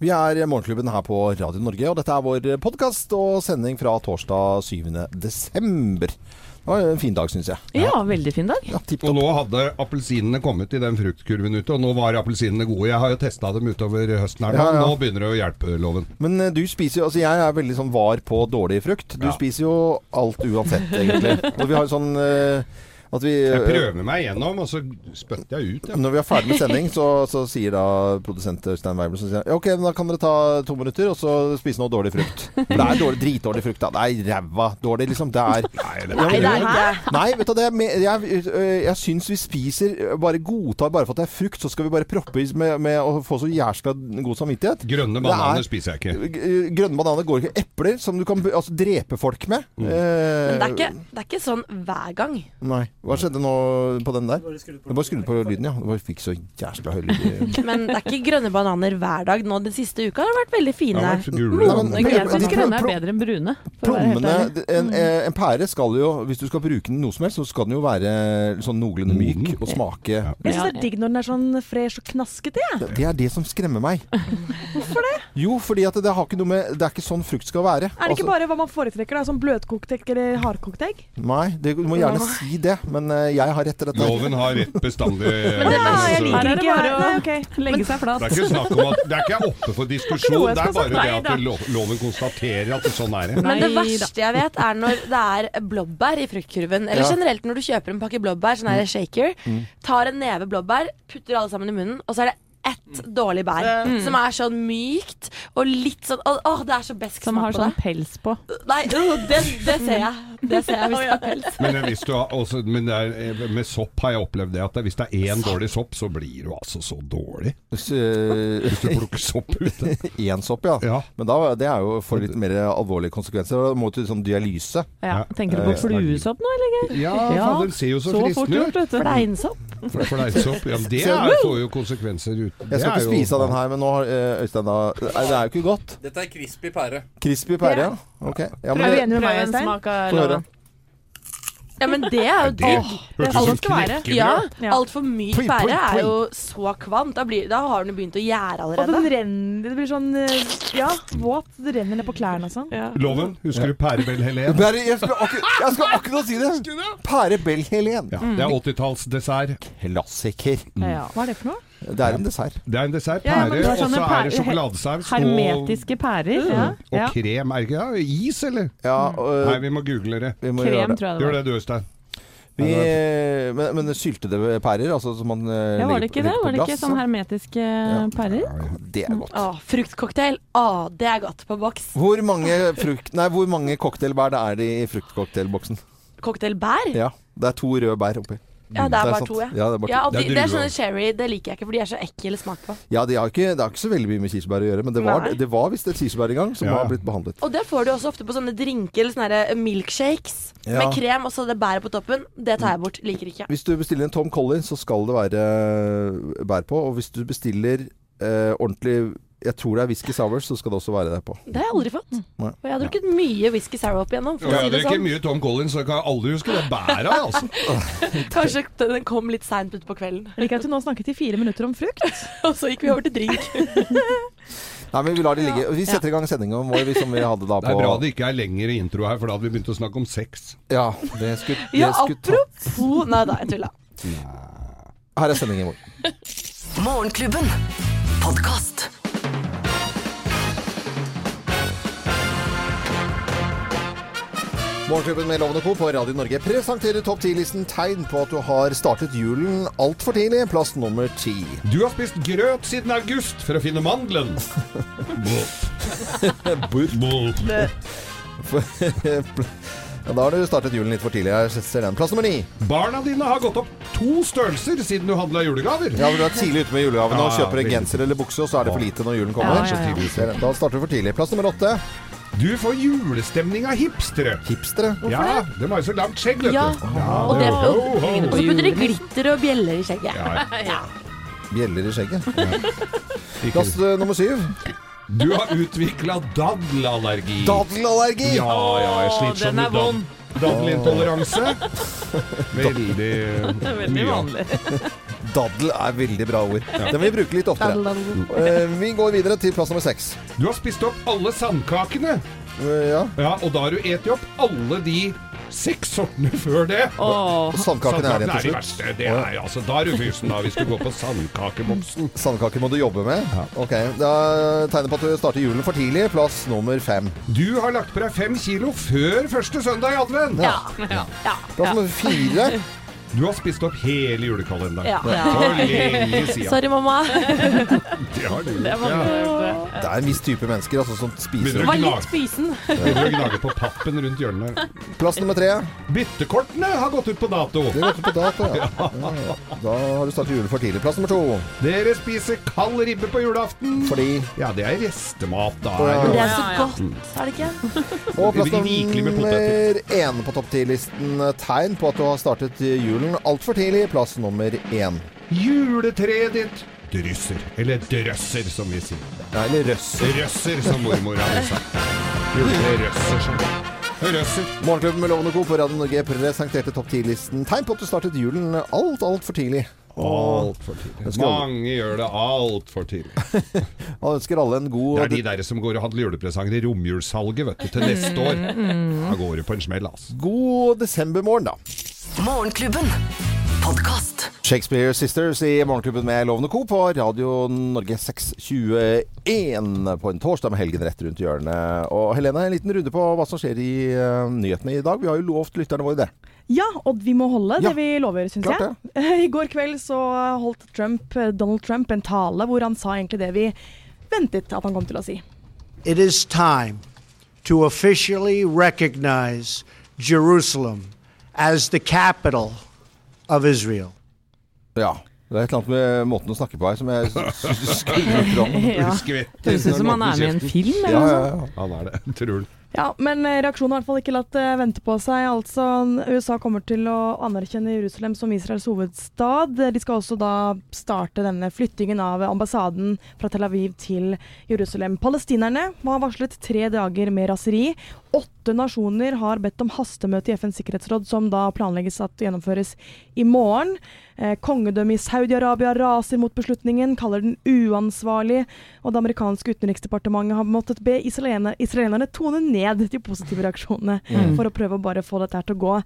Vi er Morgenklubben her på Radio Norge, og dette er vår podkast og sending fra torsdag 7. desember. Det var en fin dag, syns jeg. Ja, veldig fin dag. Ja, Og nå hadde appelsinene kommet i den fruktkurven ute, og nå var appelsinene gode. Jeg har jo testa dem utover høsten her. Ja, ja. nå begynner det å hjelpe, Loven. Men eh, du spiser jo Altså, jeg er veldig sånn var på dårlig frukt. Du Ja. spiser jo alt uansett, egentlig. Og vi har jo sånn eh, at vi Jeg eh, prøver meg igjennom, og så spytter jeg ut. Ja. Når vi er ferdig med sending, så, så sier da produsent Stein Weibel så sier ja, OK, da kan dere ta to minutter og så spise noe dårlig frukt. For det er dårlig, dritdårlig frukt. Da. Det er ræva dårlig, liksom. Det er Nei, det Ja, men- er. Nei, vet du det Jeg, Jeg, øh, jeg syns vi spiser Bare godtar bare for at det er frukt, så skal vi bare proppe i med, med å få så jæskla god samvittighet. Grønne bananer er- spiser jeg ikke. Grønne bananer går ikke. Epler, som du kan altså, drepe folk med. Mm. Eh, Men det er, ikke, det er ikke sånn hver gang. Nei. Hva skjedde nå på den der? Du bare skrudde på lyden, ja. Du bare fikk så jæskla høy lyd. Men det er ikke grønne bananer hver dag. Nå Den siste uka har det vært veldig fine. vært gule. Nei, men- Jeg syns grønne er bedre enn brune. Plommene en, eh, en pære skal jo, hvis du skal bruke den noe som helst, så skal den jo være sånn noenlunde myk og smake Jeg syns det er digg når den er sånn fresh og knaskete. jeg. Det er det som skremmer meg. Hvorfor det? Jo, fordi at det har ikke noe med Det er ikke sånn frukt skal være. Er det ikke bare hva man foretrekker? da? Sånn bløtkokt egg eller hardkokt egg? Nei, det, du må gjerne si det, men eh, jeg har rett til dette. Loven har rett bestandig. Men det Ja, jeg liker er ikke bare å- Nei. Legge seg flat. Det er ikke snakk om at Det er ikke oppe for diskusjon, det er bare det at loven konstaterer at det sånn er det. Men det verste jeg vet, er når det er blåbær i fruktkurven. Eller generelt når du kjøper en pakke blåbær, sånn er det shaker. Tar en neve blåbær, putter alle sammen i munnen, og så er det ett dårlig bær. Som er sånn mykt og litt sånn Å, å, det er så besk Som har sånn det. pels på. Nei, øh, det, det ser jeg. Det ser jeg hvis det er pels. Men, hvis du har, også, men det er, med sopp har jeg opplevd det at hvis det er én dårlig sopp, så blir du altså så dårlig. Hvis du plukker sopp ute. Én sopp, ja. Ja. Men da, det er jo for litt mer alvorlige konsekvenser. Da må du sånn dialyse. Ja. Tenker du på Eh, fluesopp nå, eller? Ja, Ja, fader, ser jo så, Så fort fristende ut. Fleinsopp. Fleinsopp. Ja, det er, får jo konsekvenser Jeg skal ikke spise av den her, men nå har eh, Øystein da Nei, det er jo ikke godt. Dette er crispy pære. Crispy pære, ja. Ok. Ja, men Er du enig med meg, Øystein? Få høre. Ja, men det er jo Det digg. hørtes alt skal være. Ja, altfor pui, pære er jo så kvant. Da, blir- da har den jo begynt å gjære allerede. Og den renner Det blir sånn eh, Ja, våt. Det renner ned på klærne og sånn. Ja. Loven, husker du Pærebell Helen? Jeg skal akkurat, si det! Pære Bell Helen. Ja, det er 80-tallsdessert. Klassiker. Ja. Hva er det for noe? Det er en dessert. Det er en dessert. Ja, Pære, det og så er det sjokoladesaus Hermetiske pærer. Ja. og krem. Er det ikke det? Is, eller? Ja, og, Nei, vi må google det. vi må gjøre Krem, det. tror jeg det Gjør det du, Øystein. Vi, men, men syltede pærer, altså som man eh, Ja, var det ikke det? Var det ikke sånn hermetiske hermetiske pærer? Det er godt. Å, fruktcocktail. Å, det er godt på boks. Hvor mange, frukt, nei, hvor mange cocktailbær det er det i fruktcocktailboksen? Cocktailbær? Ja, det er to røde bær oppi. Ja, det er er bare to, ja. Ja, det er bare. Ja, og Det de, det er sånne cherry, det liker jeg ikke, for de er så ekkel smak på. Ja, det har ikke, det har ikke så veldig mye med kirsebær å gjøre, men det var, det var visst et kirsebær en gang som Ja. har blitt behandlet. Og det får du også ofte på sånne drinker eller sånne milkshakes Ja. med krem og så det bæret på toppen. Det tar jeg bort. Liker ikke. Hvis du bestiller en Tom Collins, så skal det være bær på. Og hvis du bestiller eh, ordentlig Jeg tror det er whisky sour, så skal det også være det på. Det har jeg aldri fått. Nei. Og jeg har drukket mye whisky sour opp igjennom. For si jeg har drikker sånn. mye Tom Collins, så jeg kan aldri huske det bæret, altså. Kanskje den kom litt seint utpå kvelden. Jeg liker at du nå snakket i fire minutter om frukt. Og så gikk vi over til drink. Nei, men vi lar det ligge. Vi setter i gang sendinga vår vi- som vi hadde da på Det er bra det ikke er lengre intro her, for da hadde vi begynt å snakke om sex. Ja, det skulle, det Ja, apropos Nei da, jeg tulla. Her er sendingen vår. Morgenklubben. Podkast. Morgenklubben med Lovende Co. på Radio Norge presenterer topp ti-listen tegn på at du har startet julen altfor tidlig. Plass nummer ti. Du har spist grøt siden august for å finne mandelen. Ja, da har du startet julen litt for tidlig. Jeg ser den. Plass nummer ni. Barna dine har gått opp to størrelser siden du handla julegaver. Ja, du er tidlig ute med julegavene og Ja, kjøper en genser eller bukse, og så er det for lite når julen kommer. Ja, ja, ja. Da starter du for tidlig. Plass nummer åtte. Du får julestemning av hipstere. Hipstere. Hvorfor Ja, de har jo så langt skjegg, vet Ja, du. og det- ho. Og så putter de glitter og bjeller i skjegget. Ja, Bjeller i skjegget. Ja. Plass eh, nummer syv. Du har utvikla daddelallergi. Daddelallergi. Ja, ja, jeg sliter sånn med daddelintoleranse. Veldig Det veldig mye. vanlig. Daddel er veldig bra ord. Den vil vi bruke litt oftere. Eh, Vi går videre til plass nummer seks. Du har spist opp alle sandkakene. Eh, Ja. Ja, og da har du eti opp alle de seks sortene før det. Åh. Sandkakene er igjen Sandkakene er de til slutt. verste. Det er, altså, da er du fysen, da, hvis du går på sandkakeboksen. Sandkaker må du jobbe med? Ok. Da tegner på at du starter julen for tidlig. Plass nummer fem. Du har lagt på deg fem kilo før første søndag i advent. Ja. Plass nummer fire. Du har spist opp hele julekalenderen. Ja. For lenge siden. Sorry, mamma. Det har du. Det Ja. Det er en viss type mennesker altså, som spiser Begynner Var litt spisen. begynner å gnage på pappen rundt hjørnet. Plass nummer tre. Byttekortene har gått ut på dato. Det ut på dato, ja. ja. Da har du startet julen for tidlig. Plass nummer to. Dere spiser kald ribbe på julaften. Fordi Ja, det er restemat, da. Ja. Det er så godt, er det ikke? Og plass nummer én på topp ti-listen. Tegn på at du har startet julen altfor tidlig. Plass nummer én. Juletreet ditt drysser. Eller drøsser, som vi sier. Ja, eller røsser. Røsser, som mormor hadde sagt. Juletreet røsser. som- Røsser. Morgenklubben med Lovende Co. på Radio Norge presenterte topp ti-listen. Tegn på at du startet julen alt, altfor tidlig. Alt Altfor tidlig. Mange gjør det altfor tidlig. Man ønsker alle en god Det er de der som går og handler julepresanger i romjulssalget vet du, til neste år. Da går det på en smell, altså. God desembermorgen, da. Morgenklubben. Podcast. Shakespeare Sisters i Morgenklubben med Lovende Co. på Radio Norge 621 på en torsdag med helgen rett rundt hjørnet. Og Helene, en liten runde på hva som skjer i uh, nyhetene i dag. Vi har jo lovt lytterne våre det. Ja, og vi må holde Ja, det vi lover, syns jeg. I går kveld så holdt Trump, Donald Trump en tale hvor han sa egentlig det vi ventet at han kom til å si. It is time to officially recognize Jerusalem as the capital of Israel. Ja. Det er et eller annet med måten å snakke på her som jeg skurrer om. Ja. Skvetter. Høres ut som han er med i en film eller Ja, noe ja, sånt. ja. Han er det, Trull. Ja, men eh, reaksjonen har i hvert fall ikke latt eh, vente på seg. Altså, USA kommer til å anerkjenne Jerusalem som Israels hovedstad. De skal også da starte denne flyttingen av ambassaden fra Tel Aviv til Jerusalem. Palestinerne har varslet tre dager med raseri. Åtte nasjoner har bedt om hastemøte i FNs sikkerhetsråd, som da planlegges at gjennomføres i morgen. Eh, Kongedømmet i Saudi-Arabia raser mot beslutningen, kaller den uansvarlig. Og det amerikanske utenriksdepartementet har måttet be israelerne, israelerne tone ned de positive reaksjonene for å prøve å bare få dette her til å gå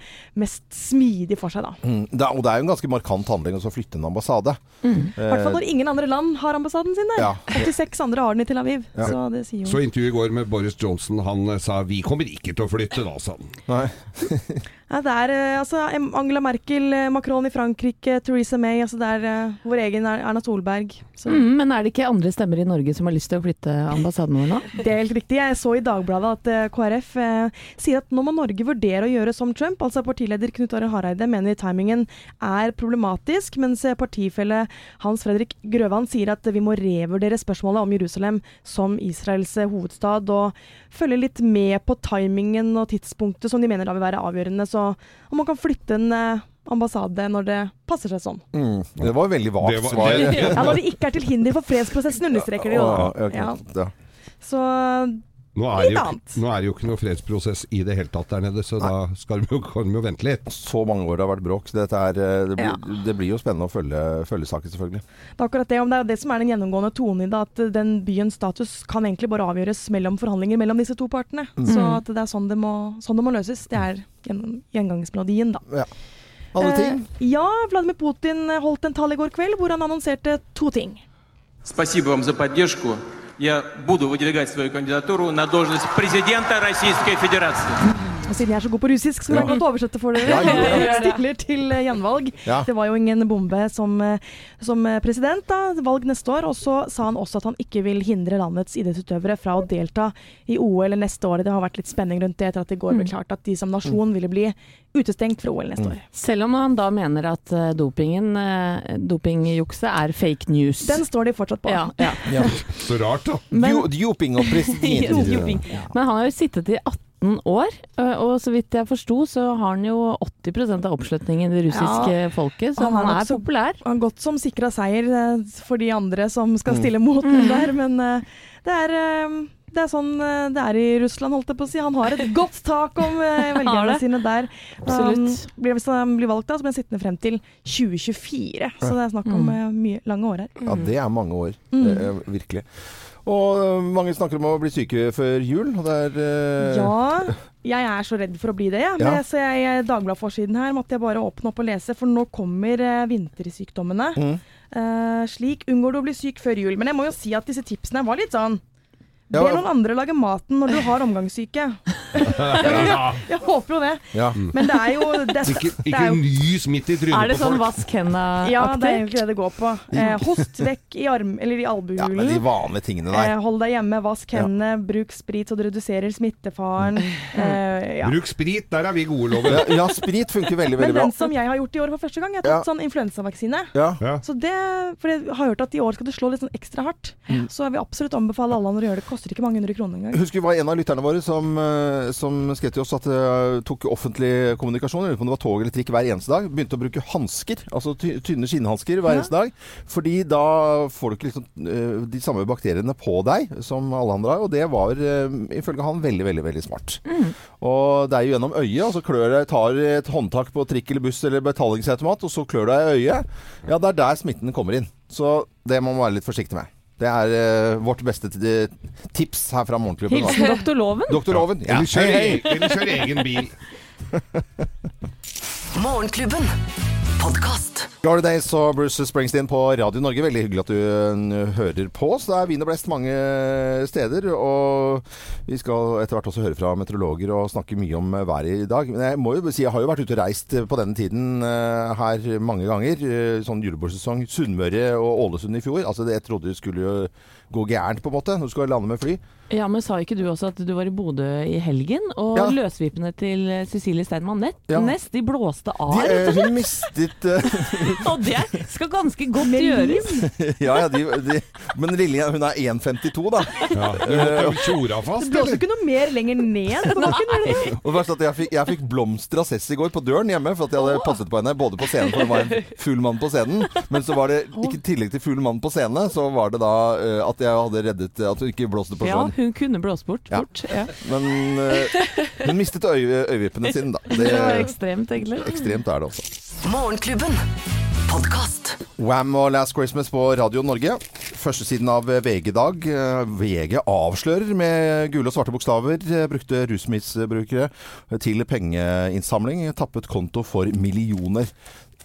mest smidig for seg, da. Mm, det og det er jo en ganske markant handling å flytte en ambassade. I hvert fall Eh, når ingen andre land har ambassaden sin der. Ja. 86 andre har den i Tel Aviv. Ja. Så det sier jo Så intervjuet i går med Boris Johnson, han eh, sa vi kommer ikke til å flytte da, sa han. nei. ja, Det er eh, altså Angela Merkel, eh, Macron i Frankrike, Theresa May. Altså det er eh, vår egen Er- Erna Solberg. Mm, men er det ikke andre stemmer i Norge som har lyst til å flytte ambassaden vår nå? Det er helt riktig. Jeg så i Dagbladet at KrF eh, sier at nå må Norge vurdere å gjøre som Trump. Altså Partileder Knut Arild Hareide mener timingen er problematisk, mens partifelle Hans Fredrik Grøvan sier at vi må revurdere spørsmålet om Jerusalem som Israels hovedstad, og følge litt med på timingen og tidspunktet som de mener da vil være avgjørende. Så om man kan flytte en eh, ambassade når det passer seg sånn. Mm, det var veldig Det vagt svar. Ja, Når det ikke er til hinder for fredsprosessen, understreker de jo. Da. Ja. Ja. Så Nå er, det Litt jo, annet. nå er det jo ikke noe fredsprosess i det hele tatt der nede, så da skal de jo, kan de jo vente litt. Så mange år det har vært bråk. Så dette er, eh, det, blir, Ja. det blir jo spennende å følge, følge saken, selvfølgelig. Det er akkurat det, om det er det som er den gjennomgående tonen i det, at den byens status kan egentlig bare avgjøres mellom forhandlinger mellom disse to partene. Så at det er sånn det må, sånn det må løses. Det er gjennom- gjengangsmelodien, da. Ja. Andre ting? Eh, ja, Vladimir Putin holdt en tale i går kveld hvor han annonserte to ting. Спасибо вам за поддержку. Я буду выдвигать свою кандидатуру на должность президента Российской Федерации. Og siden jeg er så god på russisk, så kan jeg godt oversette for dere. Ja, stiller til eh, gjenvalg. Ja. Det var jo ingen bombe som, eh, som eh, president, da. Valg neste år. Og så sa han også at han ikke vil hindre landets idrettsutøvere fra å delta i OL neste år. Det har vært litt spenning rundt det etter at det i går ble klart at de som nasjon ville bli utestengt fra OL neste år. Selv om han da mener at dopingen, dopingjukset er fake news. Den står de fortsatt på. ja, ja. Ja. Så rart, da. Men, Jo- Doping og president. Men han har jo sittet i 18 år, og så vidt jeg forsto, så har han jo 80% av oppslutningen i det russiske folket, så han han, er populær. Han har gått som sikra seier eh, for de andre som Mm. skal stille mot den der, men eh, det er eh, det er sånn eh, det er i Russland, holdt jeg på å si. Han har et godt tak om eh, velgerne sine der. Absolutt. Han blir, hvis han blir valgt da, så blir han sittende frem til 2024. Så det er snakk om Mm. eh, mye lange år her. Ja, det er mange år. Mm. Eh, virkelig. Og eh, mange snakker om å bli syke før jul. Og det er eh, Ja, jeg er så redd for å bli det, jeg. Ja. Så jeg, Dagbladet-forsiden her måtte jeg bare åpne opp og lese, for nå kommer eh, vintersykdommene. Mm. Eh, slik unngår du å bli syk før jul. Men jeg må jo si at disse tipsene var litt sånn Be noen andre lage maten når du har omgangssyke. jeg, jeg håper jo det. Ja. Men det er jo det, Ikke, det ikke er jo nys midt i trynet Er det sånn vask henda-aktig? ja, det er egentlig det det går på. Eh, host vekk i arm, eller i ja, de vanlige tingene der. Eh, hold deg hjemme, vask Ja. bruk sprit så du reduserer smittefaren. Eh, ja. Bruk sprit, der er vi gode, Loven. Ja, ja, sprit funker veldig, veldig bra. Men den som jeg har gjort i år for første gang, jeg har tatt Ja. sånn influensavaksine. Ja. Ja. Så det, for jeg har hørt at i år skal det slå litt sånn ekstra hardt. Så jeg vil absolutt anbefale alle andre å gjøre det. Koster ikke mange hundre kroner engang. Husker vi var en av lytterne våre som, eh, som skrev til oss at det tok offentlig kommunikasjon, eller om det var tog eller trikk hver eneste dag, begynte å bruke hansker, altså ty tynne skinnhansker hver Ja. eneste dag. Fordi da får du ikke liksom, eh, de samme bakteriene på deg som alle andre har, og det var eh, ifølge han veldig, veldig veldig smart. Og det er jo gjennom øyet, og så klør deg, tar et håndtak på trikk eller buss eller betalingsautomat, og så klør deg i øyet. Ja, det er der smitten kommer inn. Så det må man være litt forsiktig med. Det er uh, vårt beste t- tips her fra Morgenklubben. Hilsen doktor Loven. Doktor Loven. Ja. Eller kjør, eller kjør egen bil. Morgenklubben. Podkast. Glory Days og Bruce Springsteen på Radio Norge. Veldig hyggelig at du eh, hører på oss. Det er vin og blest mange steder. Og vi skal etter hvert også høre fra meteorologer og snakke mye om eh, været i dag. Men jeg må jo si jeg har jo vært ute og reist på denne tiden eh, her mange ganger. Eh, Sånn julebordsesong. Sunnmøre og Ålesund i fjor. Altså jeg trodde det skulle jo gå gærent på en måte når du skal lande med fly. Ja, men sa ikke du også at du var i Bodø i helgen? Og Ja. løsvipene til Cecilie Steinmann Nett, Ja. Nest, de blåste av. De, rett og slett. hun mistet uh... Og det skal ganske godt gjøres. Ja, ja, de, de, men Lilje, hun er 1,52 da. Ja, måtte tjora fast, Det blåste ikke noe mer lenger ned på bakken. Og det er at jeg fikk, jeg fikk blomster av Cess i går på døren hjemme, for at jeg hadde passet på henne både på scenen, for hun var en full mann på scenen, men så var det, ikke i tillegg til full mann på scenen, så var det da uh, at jeg hadde reddet at hun ikke blåste på Ja, hun kunne blåst bort. Ja. fort. Ja. Men uh, hun mistet øy øyevippene sine, da. Det var ekstremt, egentlig. ekstremt er det også. Morgenklubben. Podkast. Wham og Last Christmas på Radio Norge. Førstesiden av VG-dag. Eh, VG avslører med gule og svarte bokstaver eh, brukte rusmisbrukere til pengeinnsamling. Tappet konto for millioner.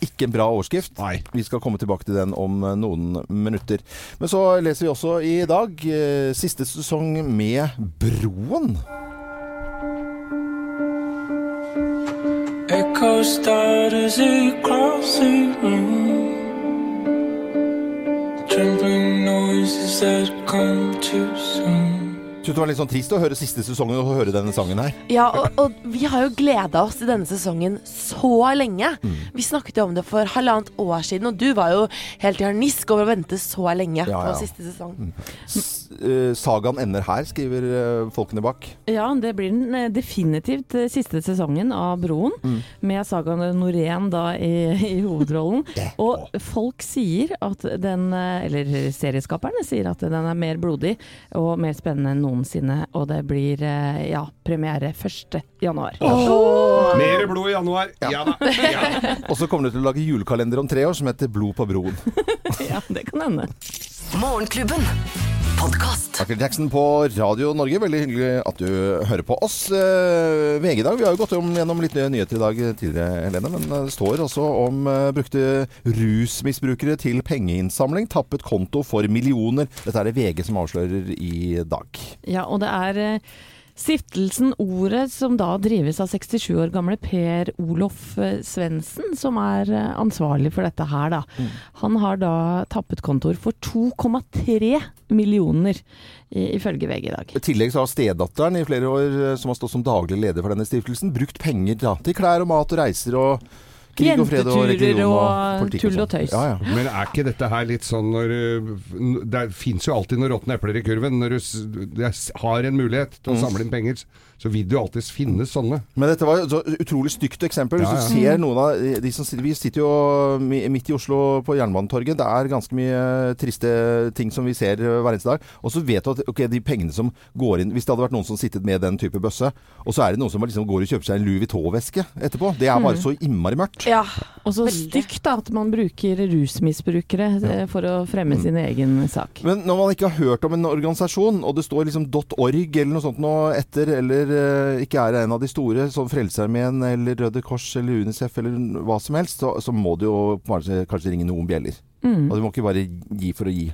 Ikke en bra overskrift. Nei. Vi skal komme tilbake til den om eh, noen minutter. Men så leser vi også i dag eh, siste sesong med Broen. Echo starters across the room. Trembling noises that come too soon. Synes det var litt sånn trist å høre siste sesongen og høre denne sangen her. Ja, og, og vi har jo gleda oss til denne sesongen så lenge. Mm. Vi snakket jo om det for halvannet år siden, og du var jo helt i harnisk over å vente så lenge Ja, ja. på siste sesong. Mm. eh, sagaen ender her, skriver eh, folkene bak. Ja, det blir den eh, definitivt siste sesongen av Broen, Mm. med Sagan Norén da i, i hovedrollen. Og folk sier at den, eller serieskaperne sier at den er mer blodig og mer spennende enn noensinne, og det blir eh, ja, premiere 1. januar. Mer blod i januar. Ja da. Ja. Og så kommer du til å lage julekalender om tre år som heter Blod på broen. Ja, det kan hende. Morgenklubben. Podkast. Michael Jackson på Radio Norge. Veldig hyggelig at du hører på oss. Eh, VG i dag. Vi har jo gått gjennom litt nyheter i dag tidligere, Helene. Men eh, det står også om eh, brukte rusmisbrukere til pengeinnsamling. Tappet konto for millioner. Dette er det VG som avslører i dag. Ja, og det er eh, Stiftelsen Ordet, som da drives av 67 år gamle Per Olof eh, Svendsen, som er eh, ansvarlig for dette her, da. Han har da tappet kontor for 2,3 millioner, ifølge VG i dag. I tillegg så har stedatteren i flere år, eh, som har stått som daglig leder for denne stiftelsen, brukt penger da, til klær og mat og reiser og Krig og fred og religion og og politikk tull og tøys. Ja, ja. Men er ikke dette her litt sånn når uh, Det fins jo alltid noen råtne epler i kurven. Når du har en mulighet til å Mm. samle inn penger, så vil det jo alltid finnes sånne. Men dette var jo et utrolig stygt eksempel. Hvis Ja, du ser noen av de som sitter Vi sitter jo midt i Oslo på Jernbanetorget. Det er ganske mye triste ting som vi ser eh, hver eneste dag. Og så vet du at okay, de pengene som går inn Hvis det hadde vært noen som sittet med den type bøsse, og så er det noen som liksom går og kjøper seg en Louis Vuitton-veske etterpå. Det er bare så innmari mørkt. Ja. Og så stygt da, at man bruker rusmisbrukere ja. for å fremme Mm. sin egen sak. Men når man ikke har hørt om en organisasjon, og det står liksom .org eller noe sånt nå etter, eller eh, ikke er en av de store, som Frelsesarmeen eller Røde Kors eller Unicef eller hva som helst, så, så må du jo kanskje, kanskje ringe noen bjeller. Mm. Og du må ikke bare gi for å gi,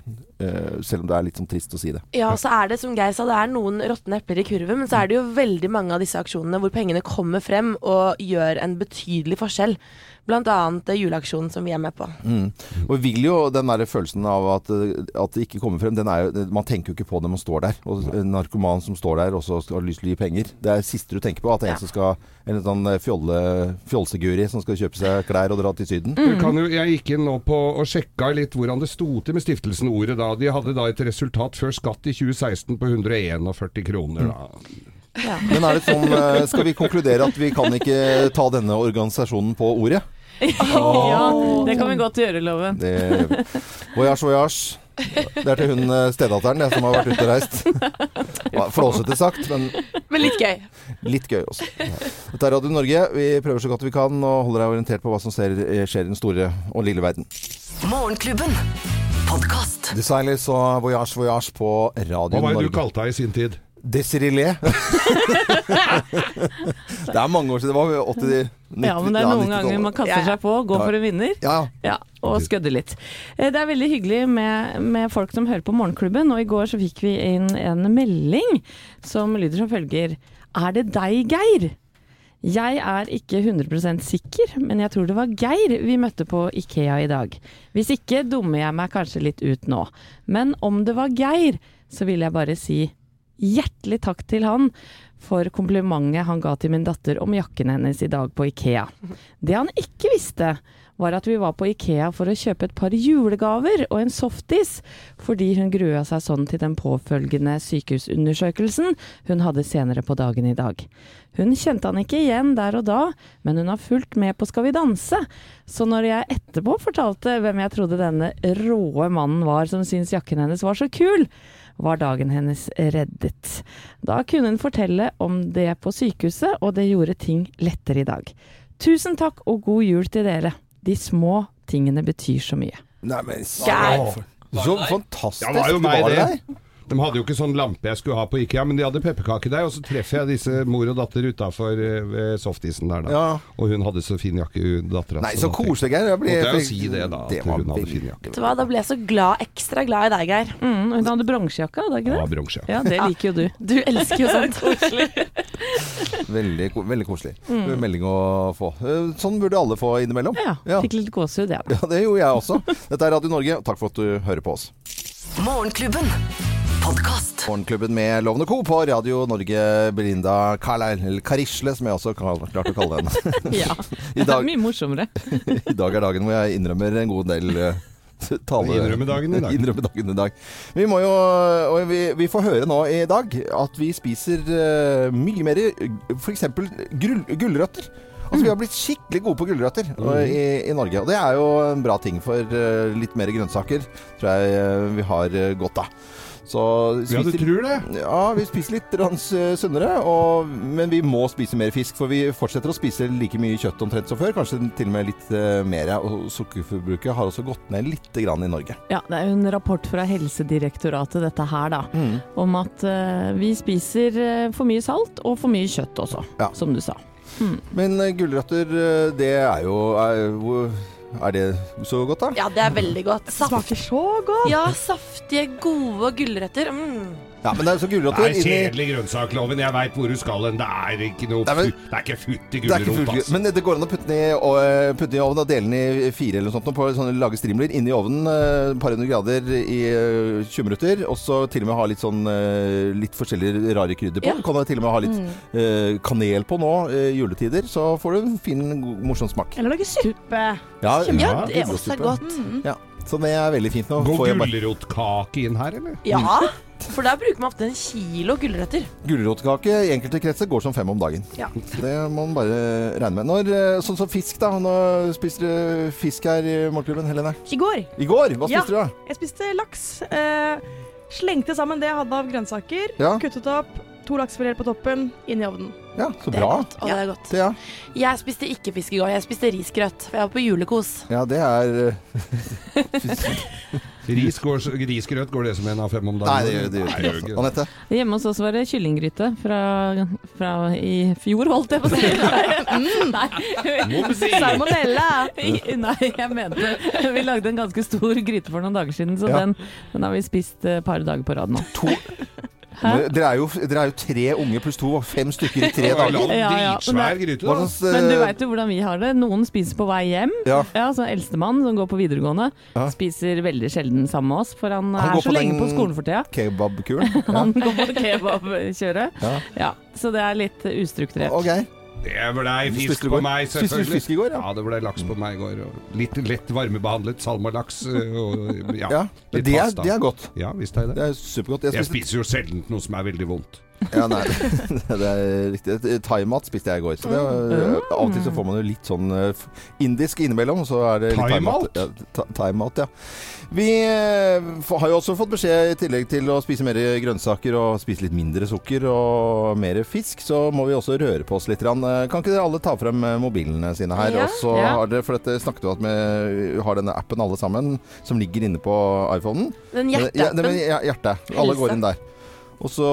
uh, selv om det er litt sånn trist å si det. Ja, så er det som Geir sa, det er noen råtne epler i kurven, men så er det jo veldig mange av disse aksjonene hvor pengene kommer frem og gjør en betydelig forskjell. Blant annet eh, juleaksjonen som vi er med på. Mm. Og vi vil jo den der følelsen av at, eh, at det ikke kommer frem, den er jo, man tenker jo ikke på det når man står der. Og en narkoman som står der og så har lyst til å gi penger. Det er det siste du tenker på. At det er en som skal en sånn eh, fjolle, fjolseguri som skal kjøpe seg klær og dra til Syden. Mm. kan jo, jeg gikk inn nå på og sjekka litt hvordan det sto til med stiftelsen Ordet da. De hadde da et resultat før skatt i 2016 på 141 kroner. Da. Men er det sånn, skal vi konkludere at vi kan ikke ta denne organisasjonen på ordet? Ja, det kan vi godt gjøre, Loven. Det gjør vi. Voyage, voyage. Det er til hun eh, stedatteren det, som har vært ute og reist. Flåsete sagt, men Men litt gøy. litt gøy også. Dette er Radio Norge. Vi prøver så godt vi kan og holder deg orientert på hva som skjer, skjer i den store og lille verden. Morgenklubben. Podcast. Designers og Voyage, voyage på Radio Norge. Hva var det du kalte deg i sin tid? Desirilé. det er mange år siden. Det var 80 90, Ja, men det er noen ganger man kaster seg på, går for en vinner. Ja, Ja, og skødder litt. Eh, Det er veldig hyggelig med, med folk som hører på Morgenklubben, og i går så fikk vi inn en melding som lyder som følger. Er det deg, Geir? Jeg er ikke 100 sikker, men jeg tror det var Geir vi møtte på Ikea i dag. Hvis ikke dummer jeg meg kanskje litt ut nå. Men om det var Geir, så vil jeg bare si hjertelig takk til han for komplimentet han ga til min datter om jakken hennes i dag på Ikea. Det han ikke visste, var at vi var på Ikea for å kjøpe et par julegaver og en softis, fordi hun grua seg sånn til den påfølgende sykehusundersøkelsen hun hadde senere på dagen i dag. Hun kjente han ikke igjen der og da, men hun har fulgt med på Skal vi danse. Så når jeg etterpå fortalte hvem jeg trodde denne råe mannen var som syntes jakken hennes var så kul, var dagen hennes reddet. Da kunne hun fortelle om det på sykehuset, og det gjorde ting lettere i dag. Tusen takk og god jul til dere. De små tingene betyr så mye. Nei, men Så fantastisk. Ja, det var jo meg, var det. De hadde jo ikke sånn lampe jeg skulle ha på Ikea, men de hadde pepperkakedeig. Og så treffer jeg disse mor og datter utafor ved softisen der, da. Ja. Og hun hadde så fin jakke, hun dattera. Nei, så koselig, Geir. Jeg ble- Måtte jeg jo si det, da. Det at hun hadde fin jakke. Vet du hva, Da ble jeg så glad, ekstra glad i deg, Geir. Mm, hun hadde bronsejakke, hadde hun Ja, ikke det? bronse. Ja, det liker jo du. Du elsker jo sånt. Veldig, ko- veldig koselig. Melding å få. Eh, Sånn burde alle få innimellom. Ja, Ja. fikk litt gåsehud, jeg. Ja. Ja, det gjorde jeg også. Dette er Radio Norge. Takk for at du hører på oss. Morgenklubben. Podkast. Morgenklubben med Lovende Co. på Radio Norge. Belinda Carlisle, eller Karisle, som jeg også har klart å kalle henne. ja. I dag, Mye morsommere. I dag er dagen hvor jeg innrømmer en god del eh, tale... Innrømmedagen i dag. Innrømmedagen i dag. Vi må jo, og vi, vi får høre nå i dag at vi spiser uh, mye mer f.eks. gulrøtter. Altså Vi har blitt skikkelig gode på gulrøtter mm. i, i Norge. Og det er jo en bra ting for uh, litt mer grønnsaker. Tror jeg uh, vi har godt av. Så Ja, du tror det? ja, vi spiser litt sunnere, og, men vi må spise mer fisk. For vi fortsetter å spise like mye kjøtt omtrent som før, kanskje til og med litt eh, mer. Og sukkerforbruket har også gått ned litt grann i Norge. Ja, det er jo en rapport fra Helsedirektoratet dette her, da. Om at uh, vi spiser eh, for mye salt og for mye kjøtt også, Ja. som du sa. Men uh, gulrøtter, det er jo er, er det så godt, da? Ja, det er veldig godt. Det Saft. smaker så godt. Ja, saftige, gode gulrøtter. Mm. Ja, men det er så gulrøtter Nei, kjedelig grønnsakloven. Jeg veit hvor du skal hen. Det er ikke noe Nei, men- fu- Det er ikke futt i det er gulrot, altså. men det går an å putte den i, og, eh, putte den i ovnen og dele den i fire eller noe sånt. På sånne lage strimler inni ovnen, eh, et par hundre grader i eh, 20 minutter. Og så til og med ha litt sånn eh, litt forskjellige rare krydder på. Ja. Du til og med ha litt eh, kanel på nå, eh, juletider. Så får du en fin, god, morsom smak. Eller lage suppe. Ja, Ja, det er også gulrotsuppe. godt. Ja, så det er veldig fint. Nå Går får jeg bare gulrotkake inn her, eller? Ja, for der bruker man ofte en kilo gulrøtter. Gulrotkake i enkelte kretser går som fem om dagen. Ja. Det må man bare regne med. Når, eh, sånn som fisk, da. Nå spiste du fisk her i Morgenklubben, Helene. I går I går, hva Ja. spiste du da? jeg spiste laks. Eh, slengte sammen det jeg hadde av grønnsaker. Ja. Kuttet opp. To laksefileter på toppen. Inn i ovnen. Ja, så Det er bra. godt. Å, det er godt. Ja. Jeg spiste ikke fisk i går, jeg spiste risgrøt. For jeg var på julekos. Ja, det er eh, Ris går, risgrøt går det som en av fem om dagen? Nei, det gjør det gjør Nei, ikke det. altså. Anette? Hjemme hos oss var det kyllinggryte fra, fra i fjor, holdt jeg på å si. Mm, nei. Mumsi! Salmonella! Nei, jeg mente Vi lagde en ganske stor gryte for noen dager siden, så Ja. den, den har vi spist et par dager på rad nå. To Dere er, jo, dere er jo tre unge pluss to, fem stykker i tre dager. Ja, ja, men gryte, da. slags Men du eh, veit jo hvordan vi har det. Noen spiser på vei hjem. Ja. Ja, så Eldstemann som går på videregående, Ja. spiser veldig sjelden sammen med oss, for han, Han er så lenge på skolen for tida. Kebabkuren? Ja. Han går på kebabkjøret. Ja. Ja, så det er litt ustrukturert. Ok. Det blei fisk på meg, selvfølgelig. fisk i går, ja? Ja, det blei laks på meg i går. Og litt lett varmebehandlet salmalaks. øh, Og, ja, Ja, det er, det er godt. Ja, visst er det Det det. er supergodt. Jeg Jeg spiser jo sjelden noe som er veldig vondt. Ja, nei, det er riktig. Thaimat spiste jeg i går. Så det var, av og til så får man jo litt sånn eh, indisk innimellom. Så er det litt Thaimat? Ja, thaimat, ja. Vi eh, har jo også fått beskjed, i tillegg til å spise mer grønnsaker og spise litt mindre sukker og mer fisk, så må vi også røre på oss litt. Eh, Kan ikke dere alle ta frem mobilene sine her? Ja, og så ja. har dere, for dette snakket vi om at vi har denne appen alle sammen, som ligger inne på iPhonen. Den hjerteappen. Ja, hjer- hjertet. Alle går inn der. Og så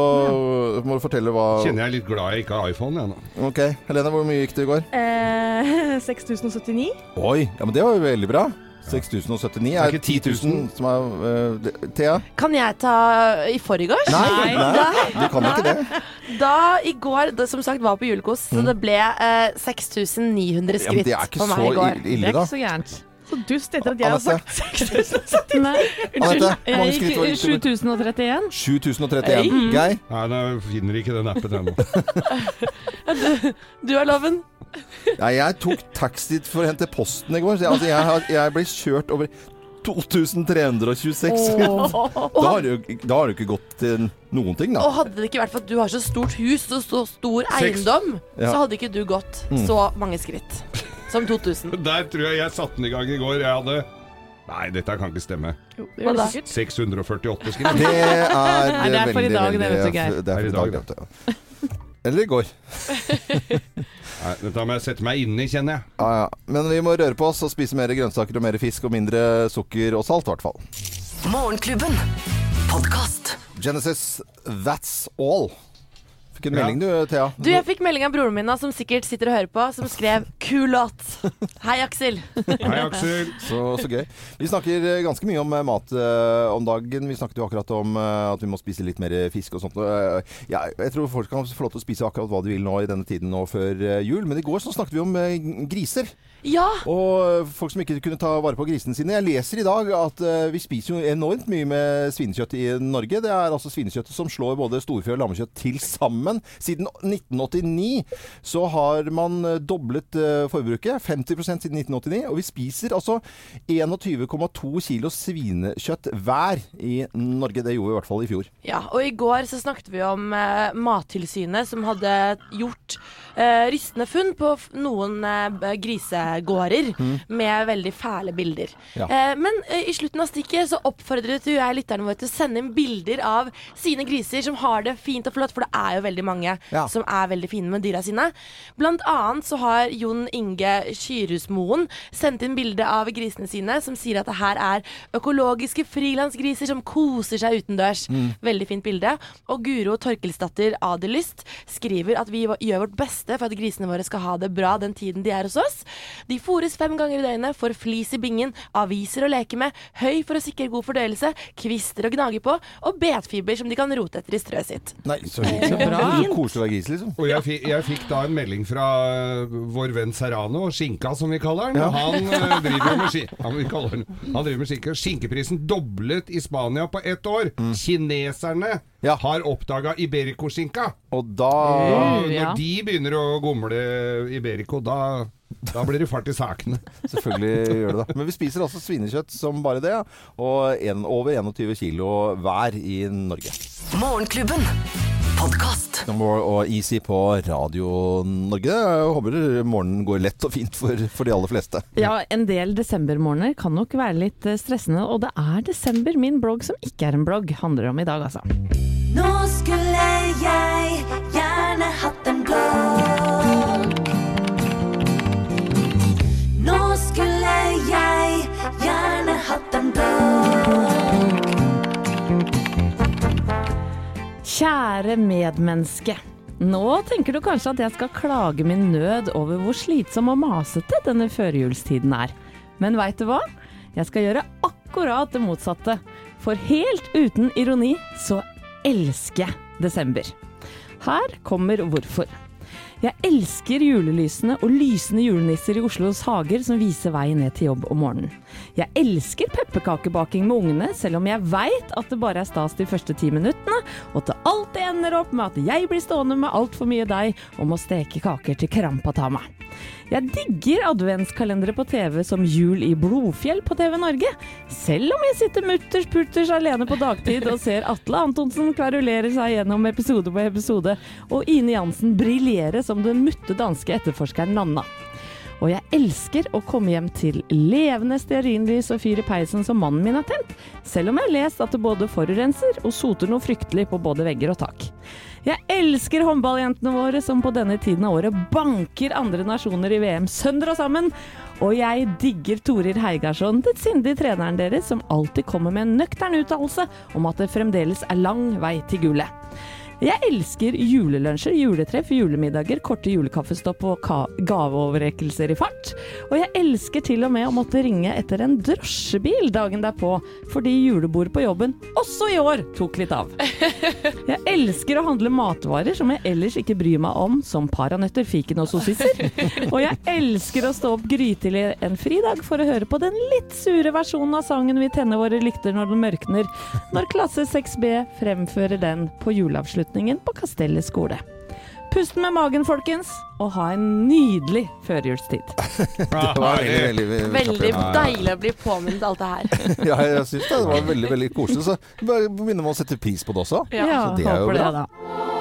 må du fortelle hva Kjenner jeg er litt glad jeg ikke har iPhone, jeg nå. Ok, Helene, hvor mye gikk det i går? Eh, 6079. Oi, ja, men det var jo veldig bra. 6079 er er ikke 10 000 som er uh, Thea? Kan jeg ta i forgårs? Nei, nei, du kan ikke det. Da i går, da, som sagt, var på julekos, så det ble uh, 6900 Ja, men skritt det er ikke for meg så i går. i- Det er ikke så gærent. Så dust etter at jeg har sagt 6000. Anette, mange skritt var det? 7031. 7031. Geir? Nei, jeg finner ikke den appen ennå. Du er loven. Nei, jeg tok taxi for å hente posten i går. Så jeg, altså, jeg, jeg ble kjørt over 2326. Da har, du, jo- da har du ikke gått til noen ting, da. Og hadde det ikke vært for at du har så stort hus og så stor eiendom, Ja. så hadde ikke du gått så mange skritt som 2000. Der tror jeg jeg satte den i gang i går. Jeg hadde Nei, dette kan ikke stemme. Jo, det gjør det sikkert. 648 skritt. Det er, Nei, det er for i veldig, dag, det, veldig- vet du, Geir. Det er for i dag, vet du. Eller i går. Nei, dette må jeg sette meg inn i, kjenner jeg. Ja, ja. Men vi må røre på oss og spise mer grønnsaker og mer fisk og mindre sukker og salt, i hvert fall. Morgenklubben. Podkast. Genesis, that's all. Fikk en melding du, Thea. Du, jeg fikk melding av broren min som sikkert sitter og hører på, som skrev 'kul låt'. Hei, Aksel. Hei, Aksel. Så, så gøy. Vi snakker eh, ganske mye om eh, mat uh, om dagen. Vi snakket jo akkurat om uh, at vi må spise litt mer fisk og sånt. Uh, ja, jeg tror folk kan få lov til å spise akkurat hva de vil nå i denne tiden nå før jul. Men i går så snakket vi om griser. Ja, Og folk som ikke kunne ta vare på grisene sine. Jeg leser i dag at eh, vi spiser jo enormt mye med svinekjøtt i Norge. Det er altså svinekjøttet som slår både storfe og lammekjøtt til sammen. Siden 1989 så har man eh, doblet eh, forbruket. 50% siden 1989. Og vi spiser altså 21,2 kilo svinekjøtt hver i Norge. Det gjorde vi i hvert fall i fjor. Ja, og i går så snakket vi om eh, Mattilsynet som hadde gjort eh, rystende funn på noen eh, grisegårder med veldig fæle bilder. Ja. Eh, men eh, i slutten av stikket så oppfordret du jeg lytterne våre til å sende inn bilder av sine griser som har det fint og flott, for det er jo veldig mange Ja. som er veldig fine med dyra sine. Blant annet så har Jon Inge Skyrusmoen sendt inn bilde av grisene sine, som sier at det her er økologiske frilansgriser som koser seg utendørs. Veldig fint bilde. Og Guro Torkelsdatter Adelyst skriver at vi gjør vårt beste for at grisene våre skal ha det bra den tiden de er hos oss. De fôres fem ganger i døgnet, får flis i bingen, aviser å leke med, høy for å sikre god fordøyelse, kvister å gnage på, og betfiber som de kan rote etter i strøet sitt. Nei, så. Så bra. Koselig å være gis, liksom. Og jeg fikk, jeg fikk da en melding fra øh, vår venn Serrano, Skinka som vi kaller han. Han øh, driver med ski han, vi kaller han, han driver med skinke. Skinkeprisen doblet i Spania på ett år. Kineserne Ja. har oppdaga Iberico-skinka. Og da ja. Når de begynner å gomle Iberico, da, da blir det fart i sakene. Selvfølgelig gjør det det. Men vi spiser altså svinekjøtt som bare det, og en, over 21 kilo hver i Norge. Morgenklubben. Og Easy på Radio Norge. Jeg håper morgenen går lett og fint for, for de aller fleste. Ja, en del desembermorgener kan nok være litt eh, stressende, og det er desember min blogg som ikke er en blogg, handler om i dag, altså. Nå skulle jeg gjerne hatt en blogg. Nå skulle jeg gjerne hatt en blogg. Kjære medmenneske. Nå tenker du kanskje at jeg skal klage min nød over hvor slitsom og masete denne førjulstiden er. Men veit du hva? Jeg skal gjøre akkurat det motsatte. For helt uten ironi så elsker desember. Her kommer hvorfor. Jeg elsker julelysene og lysende julenisser i Oslos hager som viser vei ned til jobb om morgenen. Jeg elsker pepperkakebaking med ungene, selv om jeg veit at det bare er stas de første ti minuttene, og til alt det ender opp med at jeg blir stående med altfor mye deig og må steke kaker til krampatama. Jeg digger adventskalendere på TV som Jul i Blodfjell på TV Norge, selv om jeg sitter mutters putters alene på dagtid og ser Atle Antonsen kverulere seg gjennom episode på episode, og Ine Jansen briljere som den mutte danske etterforskeren Nanna. Og jeg elsker å komme hjem til levende stearinlys og fyr i peisen som mannen min har tent, selv om jeg har lest at det både forurenser og soter noe fryktelig på både vegger og tak. Jeg elsker håndballjentene våre som på denne tiden av året banker andre nasjoner i VM sønder og sammen. Og jeg digger Torir Heigarsson, den sindige treneren deres, som alltid kommer med en nøktern uttalelse om at det fremdeles er lang vei til gullet. Jeg elsker julelunsjer, juletreff, julemiddager, korte julekaffestopp og gaveoverrekkelser i fart. Og jeg elsker til og med å måtte ringe etter en drosjebil dagen derpå, fordi julebordet på jobben også i år tok litt av. Jeg elsker å handle matvarer som jeg ellers ikke bryr meg om, som paranøtter, fiken og sossiser. Og jeg elsker å stå opp grytidlig en fridag for å høre på den litt sure versjonen av sangen vi tenner våre lykter når den mørkner, når klasse 6B fremfører den på juleavslutningen på Kastellet skole. Pust med magen, folkens, og ha en nydelig førjulstid. Det var veldig, veldig, Veldig deilig å bli påminnet alt det her. Ja, jeg syns det. Det var veldig veldig koselig. Så bare begynner om å sette pris på det også. Ja, Så det er jo håper det, da.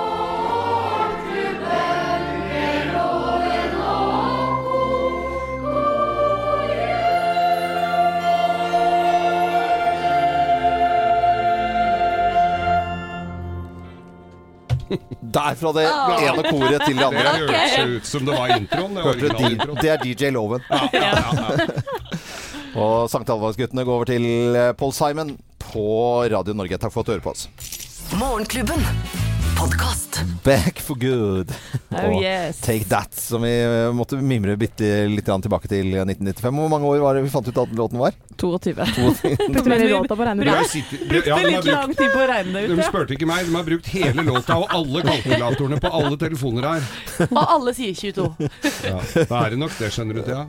Der fra det ene koret til det andre. Det høres ut som det var introen. Det var. D- det er DJ Loven. Og Sankt Halvardsguttene går over til eh, Paul Simon på Radio Norge. Takk for at du hører på oss. Morgenklubben. Podkast. Back for good. Oh, Og yes. Take That, som vi eh, måtte mimre bitte litt tilbake til 1995. Hvor mange år var det vi fant ut at låten var? 22. Brukte mer låta på å regne De har ut. Brukte ja, litt lang tid på å regne det ut, ja. spurte ikke meg, de har brukt hele låta og alle kalkulatorene på alle telefoner her. Og alle sier 22. Ja, da er det nok det, skjønner du, til, ja.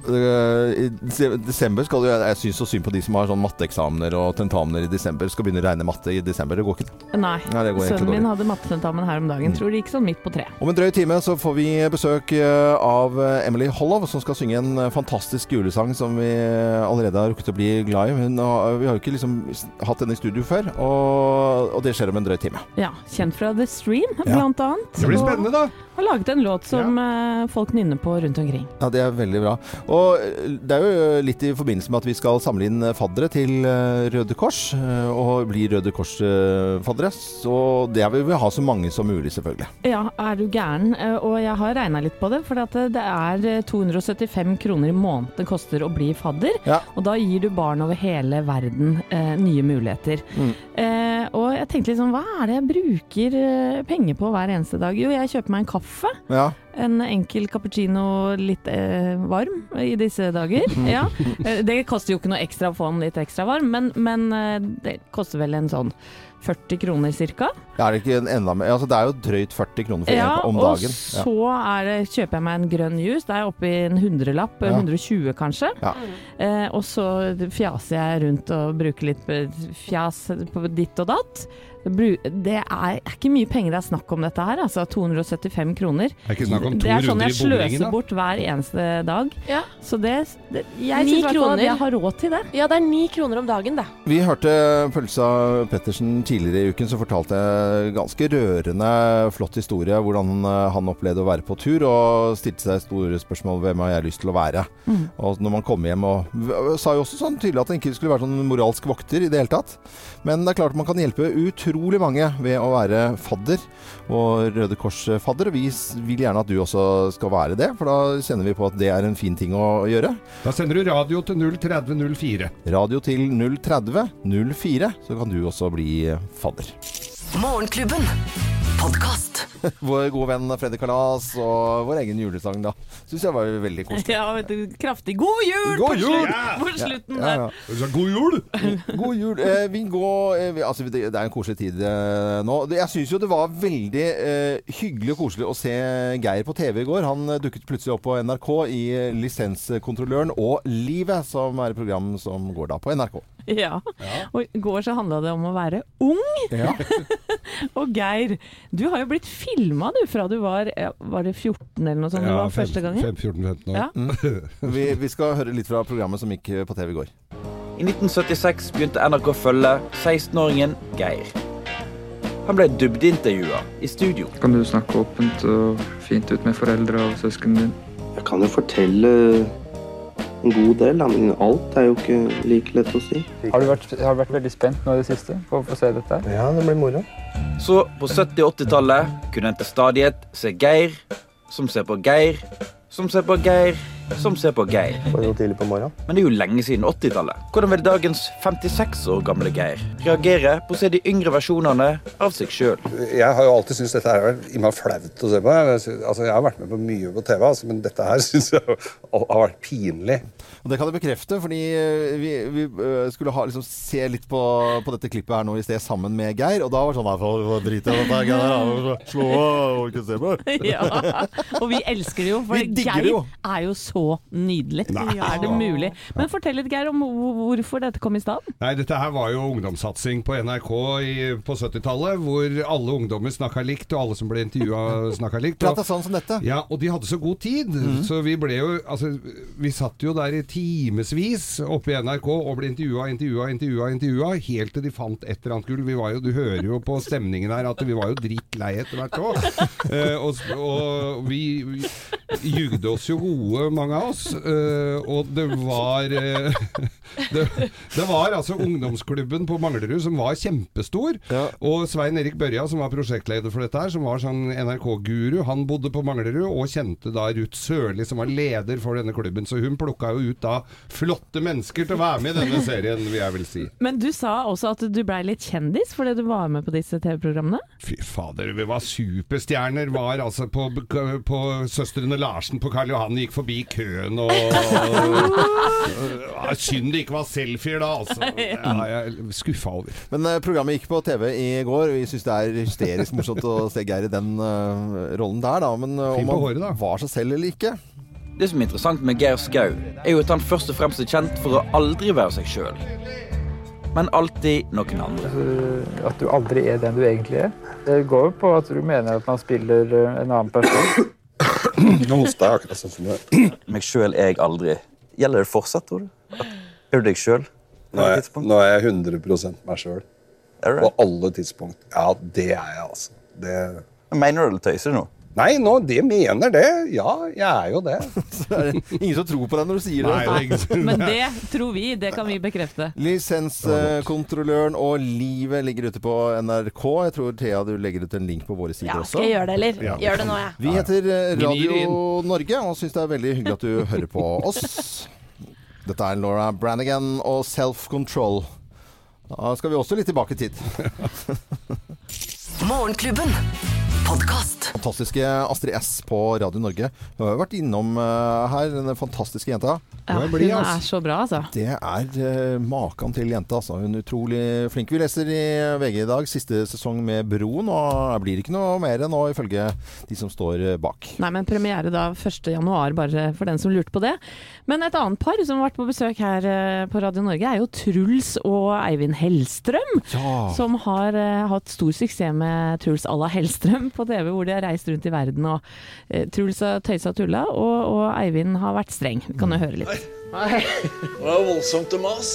I desember skal du Jeg syns så synd på de som har sånn matteeksamener og tentamener i desember. Skal begynne å regne matte i desember. Det går ikke. Nei. Nei, det går Sønnen min hadde mattetentamen her om dagen. Tror det gikk sånn midt på tre. Om en drøy time så får vi besøk eh, av eh, Emily Hollov, som skal synge en eh, fantastisk julesang som vi allerede har rukket å bli glad i. Hun har, vi har jo ikke liksom hatt henne i studio før, og, og det skjer om en drøy time. Ja, Kjent fra The Stream, Ja. blant annet. Det blir spennende, da. Har laget en låt som ja. folk nynner på rundt omkring. Ja, det er veldig bra. Og eh, det er jo litt i forbindelse med at vi skal samle inn faddere til eh, Røde Kors, eh, og bli Røde Kors-faddere. Så det vil vi ha så mange som mulig, selvfølgelig. Ja, er du gæren? Eh, Og jeg har regna litt på det, for eh, det er eh, 275 kroner i måneden det koster å bli fadder. Ja. Og da gir du barn over hele verden eh, nye muligheter. Mm. Eh, og jeg tenkte liksom, hva er det jeg bruker eh, penger på hver eneste dag? Jo, jeg kjøper meg en kaffe. Ja. En enkel cappuccino litt eh, varm i disse dager. Ja. Eh, Det koster jo ikke noe ekstra å få den litt ekstra varm, men, men eh, det koster vel en sånn 40 kroner cirka. Er det Altså, det er jo drøyt 40 kroner for en om dagen. Og så det, kjøper jeg meg en grønn juice. Det er oppe i en hundrelapp, Ja. 120 kanskje. Ja. Eh, og så fjaser jeg rundt og bruker litt eh, fjas på ditt og datt. Det er, er ikke mye penger det er snakk om dette her, altså 275 kroner. Det er ikke snakk om to Det er sånn jeg sløser bort hver eneste dag. Ja. Så det, det Jeg syns i at kroner. jeg har råd til det. Ja, det er ni kroner om dagen, det. Vi hørte Pølsa Pettersen tidligere i uken, som fortalte en ganske rørende, flott historie. Hvordan eh, han opplevde å være på tur, og stilte seg store spørsmål hvem har jeg lyst til å være. Mm. Og når man kom hjem og sa jo også sånn tydelig at han ikke skulle være sånn moralsk vokter i det hele tatt. Men det er klart man kan hjelpe utrolig mange ved å være fadder, og Røde Kors-fadder. Vi vil gjerne at du også skal være det, for da kjenner vi på at det er en fin ting å gjøre. Da sender du radio til 03004. Radio til 030 04, så kan du også bli fadder. Morgenklubben. Podkast. Vår gode venn Freddy Kalas og vår egen julesang, da. Syns jeg var veldig koselig. Ja, vet du, kraftig god jul God jul! på slutten Ja, ja. der. God jul! God jul. Eh, vi går eh, vi, Altså, det, det er en koselig tid eh, nå. Jeg syns jo det var veldig eh, hyggelig og koselig å se Geir på TV i går. Han eh, dukket plutselig opp på NRK i eh, Lisenskontrolløren og Livet, som er et program som går da på NRK. Ja. Og i går så handla det om å være ung. Ja. Og Geir, du har jo blitt filma du fra du var Var det 14 eller noe sånt? du var første gangen? 14-15 år. Ja. Mm. Vi, vi skal høre litt fra programmet som gikk på TV i går. I 1976 begynte NRK å følge 16-åringen Geir. Han ble dybdeintervjua i studio. Kan du snakke åpent og fint ut med foreldre og søskenen din? Jeg kan jo fortelle en god del, men alt er jo ikke like lett å si. Har du vært, har du vært veldig spent nå i det siste på å få se dette? her? Ja, det blir moro. Så på 70- og 80-tallet kunne en til stadighet se Geir som ser på Geir, som ser på Geir, som ser på Geir. Men det er jo lenge siden 80-tallet. Hvordan vil dagens 56 år gamle Geir reagere på å se de yngre versjonene av seg sjøl? Jeg har jo alltid syntes dette er har innmari flaut å se på. Altså, jeg har vært med på mye på TV, altså, men dette her syns jeg har vært pinlig. Og det kan jeg bekrefte, fordi eh, vi, vi eh, skulle ha, liksom, se litt på, på dette klippet her nå i sted sammen med Geir, og da var det sånn her «Få- få Drit i dette, Geir. da. Slå av, og ikke se på. Ja, og vi elsker det jo, for Geir jo. er jo så nydelig. Nei. Er det mulig? Men fortell litt, Geir, om hvorfor dette kom i stand. Nei, dette her var jo ungdomssatsing på NRK i, på 70-tallet, hvor alle ungdommer snakka likt, og alle som ble intervjua snakka likt. Og, sånn som dette. ja, og de hadde så god tid, så vi ble jo Altså, vi satt jo der i timevis oppe i NRK og ble intervjua, intervjua, intervjua, intervjua, helt til de fant et eller annet gull. Vi var jo, du hører jo på stemningen her at vi var jo drittlei etter hvert òg. Eh, og, og vi, vi jugde oss jo gode, mange av oss. Eh, og det var eh, det, det var altså ungdomsklubben på Manglerud som var kjempestor. Og Svein Erik Børja, som var prosjektleder for dette her, som var sånn NRK-guru, han bodde på Manglerud og kjente da Ruth Sørli, som var leder for denne klubben. Så hun plukka jo ut da flotte mennesker til å være med i denne serien, vil jeg vel si. Men du sa også at du blei litt kjendis fordi du var med på disse TV-programmene? Fy fader, vi var superstjerner. Var altså på, på Søstrene Larsen på Karl Johan, gikk forbi køen og, og Synd det ikke var selfier da, altså. Ja, jeg er skuffa over. Men uh, programmet gikk på TV i går, og vi syns det er hysterisk morsomt å se Geir i den uh, rollen der, da. Men uh, om på han håret, da. var seg selv eller ikke Det som er interessant med Geir Skau, er jo at han først og fremst er kjent for å aldri være seg sjøl. Men alltid noen andre. Altså, At du aldri er den du egentlig er. Det går jo på at du mener at man spiller en annen person. Nå hoster jeg akkurat sånn som det. Meg sjøl er jeg aldri. Gjelder det fortsatt, tror du? Er du deg sjøl? Nå nå er jeg 100 meg sjøl. Du? På alle tidspunkt. Ja, det er jeg, altså. Det Mener du det tøyser nå? Nei, nå, det mener det. Ja, jeg er jo det. Så er det ingen som tror på deg når du sier det. Nei, det ingen Men det tror vi, det kan vi bekrefte. Lisenskontrolløren og livet ligger ute på NRK. Jeg tror Thea du legger ut en link på våre sider Ja, også. skal jeg gjøre det, eller? Ja. Gjør det nå, jeg. Vi heter eh, Radio Norge og syns det er veldig hyggelig at du hører på oss. Dette er Laura Branigan og Self Control. Da skal vi også litt tilbake i tid. Morgenklubben. Podcast. Fantastiske Astrid S på Radio Norge. Hun har vært innom uh, her, den fantastiske jenta. Ja, hun er så bra, altså. Det er uh, maken til jente, altså. Hun er utrolig flink. Vi leser i VG i dag siste sesong med Broen, og det blir ikke noe mer nå, ifølge de som står eh, bak. Nei, men premiere da 1. januar, bare for den som lurte på det. Men et annet par som har vært på besøk her uh, på Radio Norge, er jo Truls og Eivind Hellstrøm. Ja. Som har hatt stor suksess med Truls à la Hellstrøm på TV, hvor de har reist rundt i verden. Og eh, Truls har tøysa og tulla, og, og Eivind har vært streng. Vi kan jo høre litt. Nei. Det var voldsomt å mas.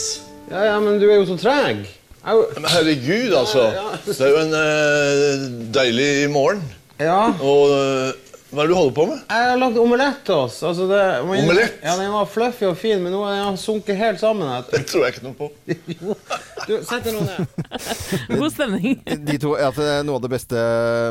Ja, ja, men du er jo så treg. Men herregud, altså. Det er jo en uh, deilig morgen. Ja. Og eh, hva er det du holder på med? Jeg har lagd omelett til oss. Altså det, Omelett? Ja, Den var fluffy og fin, men nå har den sunket helt sammen. Det tror jeg ikke noe på. Du, Sett deg nå ned. God stemning. De to, at eh, Noe av det beste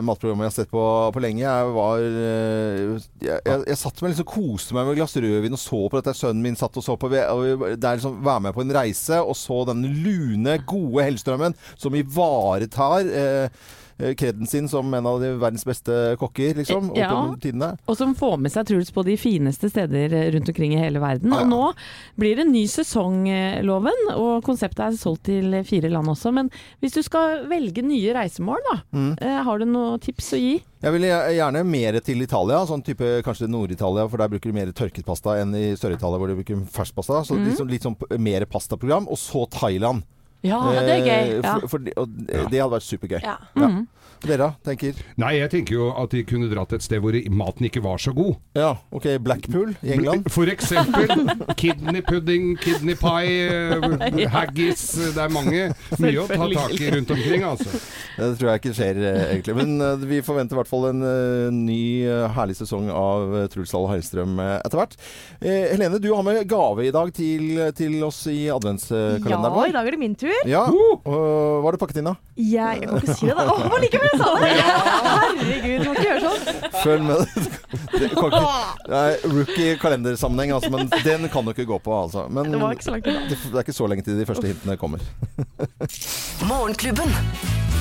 matprogrammet jeg har sett på, på lenge, jeg var eh, Jeg, jeg, jeg satt meg liksom koste meg med et glass rødvin og så på dette. Sønnen min satt og så på. og Det er liksom Være med på en reise og så den lune, gode Hellstrømmen som ivaretar eh, kreden sin som en av de verdens beste kokker, liksom. opp Ja. tidene. Og som får med seg Truls på de fineste steder eh, rundt omkring i hele verden. Ah, ja. Og nå blir det ny sesong, eh, Loven, og konseptet er solgt til fire land også. Men hvis du skal velge nye reisemål, da, Mm. eh, har du noen tips å gi? Jeg vil gjerne mer til Italia, sånn type kanskje Nord-Italia, for der bruker de mer tørket pasta enn i Sør-Italia hvor de bruker fersk pasta. Så mm. litt sånn, litt sånn mer pastaprogram. Og så Thailand. Ja, det er gøy. Eh, Ja. For, for, det- og det hadde vært supergøy. Ja. Mhm. Dere tenker? Nei, jeg tenker jo at de kunne dratt et sted hvor maten ikke var så god. Ja, ok. Blackpool i England. For eksempel kidney pudding, kidney pie, eh, haggis Det er mange. Mye å ta tak i rundt omkring, altså. Det tror jeg ikke skjer eh, egentlig. Men eh, vi forventer i hvert fall en eh, ny eh, herlig sesong av Truls Dahl Hellstrøm eh, etter hvert. Eh, Helene, du har med gave i dag til, til oss i adventskalenderen Ja, i dag er det min tur. Ja, Hva har du pakket inn, da? Jeg, jeg kan ikke si det, da. Åh, hva sa det! Herregud, du må ikke gjøre sånn. Følg med. Det, ikke, det er rookie kalendersammenheng, altså, men den kan du ikke gå på. Altså. Men Det var ikke så langt det, det er ikke så lenge til de første hintene kommer. Morgenklubben.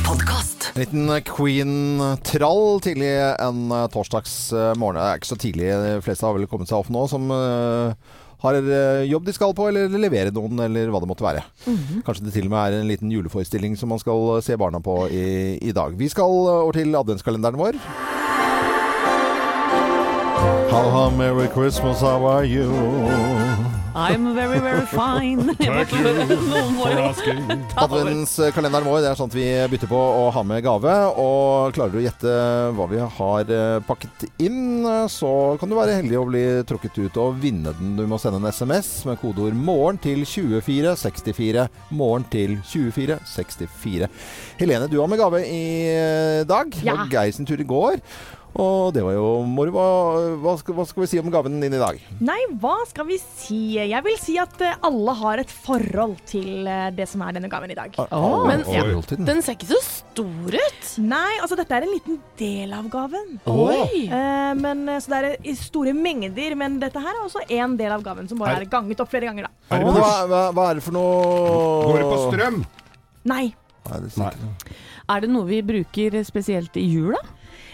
Podkast. En liten Queen-trall tidlig en torsdagsmorgen. torsdags eh. Det er ikke så tidlig, de fleste har vel kommet seg opp nå, som eh, har eh, jobb de skal på, eller levere noen, eller hva det måtte være. Kanskje det til og med er en liten juleforestilling som man skal se barna på i, i dag. Vi skal eh, over til adventskalenderen vår. How, how merry Christmas, how are you? I'm very, very fine. Ta over. Adventskalenderen vår det er sånn at vi bytter på å ha med gave. Og klarer du å gjette hva vi har eh, pakket inn, så kan du være heldig å bli trukket ut og vinne den. Du må sende en SMS med kodeord 'morgen' til 2464. Morgen til 2464. Helene, du har med gave i dag. Ja. Og Geir sin tur i går. Og det var jo moro. Hva, hva, skal, hva skal vi si om gaven din i dag? Nei, hva skal vi si? Jeg vil si at eh, alle har et forhold til eh, det som er denne gaven i dag. Åh, Men oi. forhold den. den ser ikke så stor ut. Nei, altså dette er en liten del av gaven. Oi! Eh, men, eh, så det er i store mengder, men dette her er også en del av gaven som bare Er- er ganget opp flere ganger, da. Er det hva, hva, hva er det for noe Går det på strøm? Nei. Nei, er Er det noe vi bruker spesielt i jula?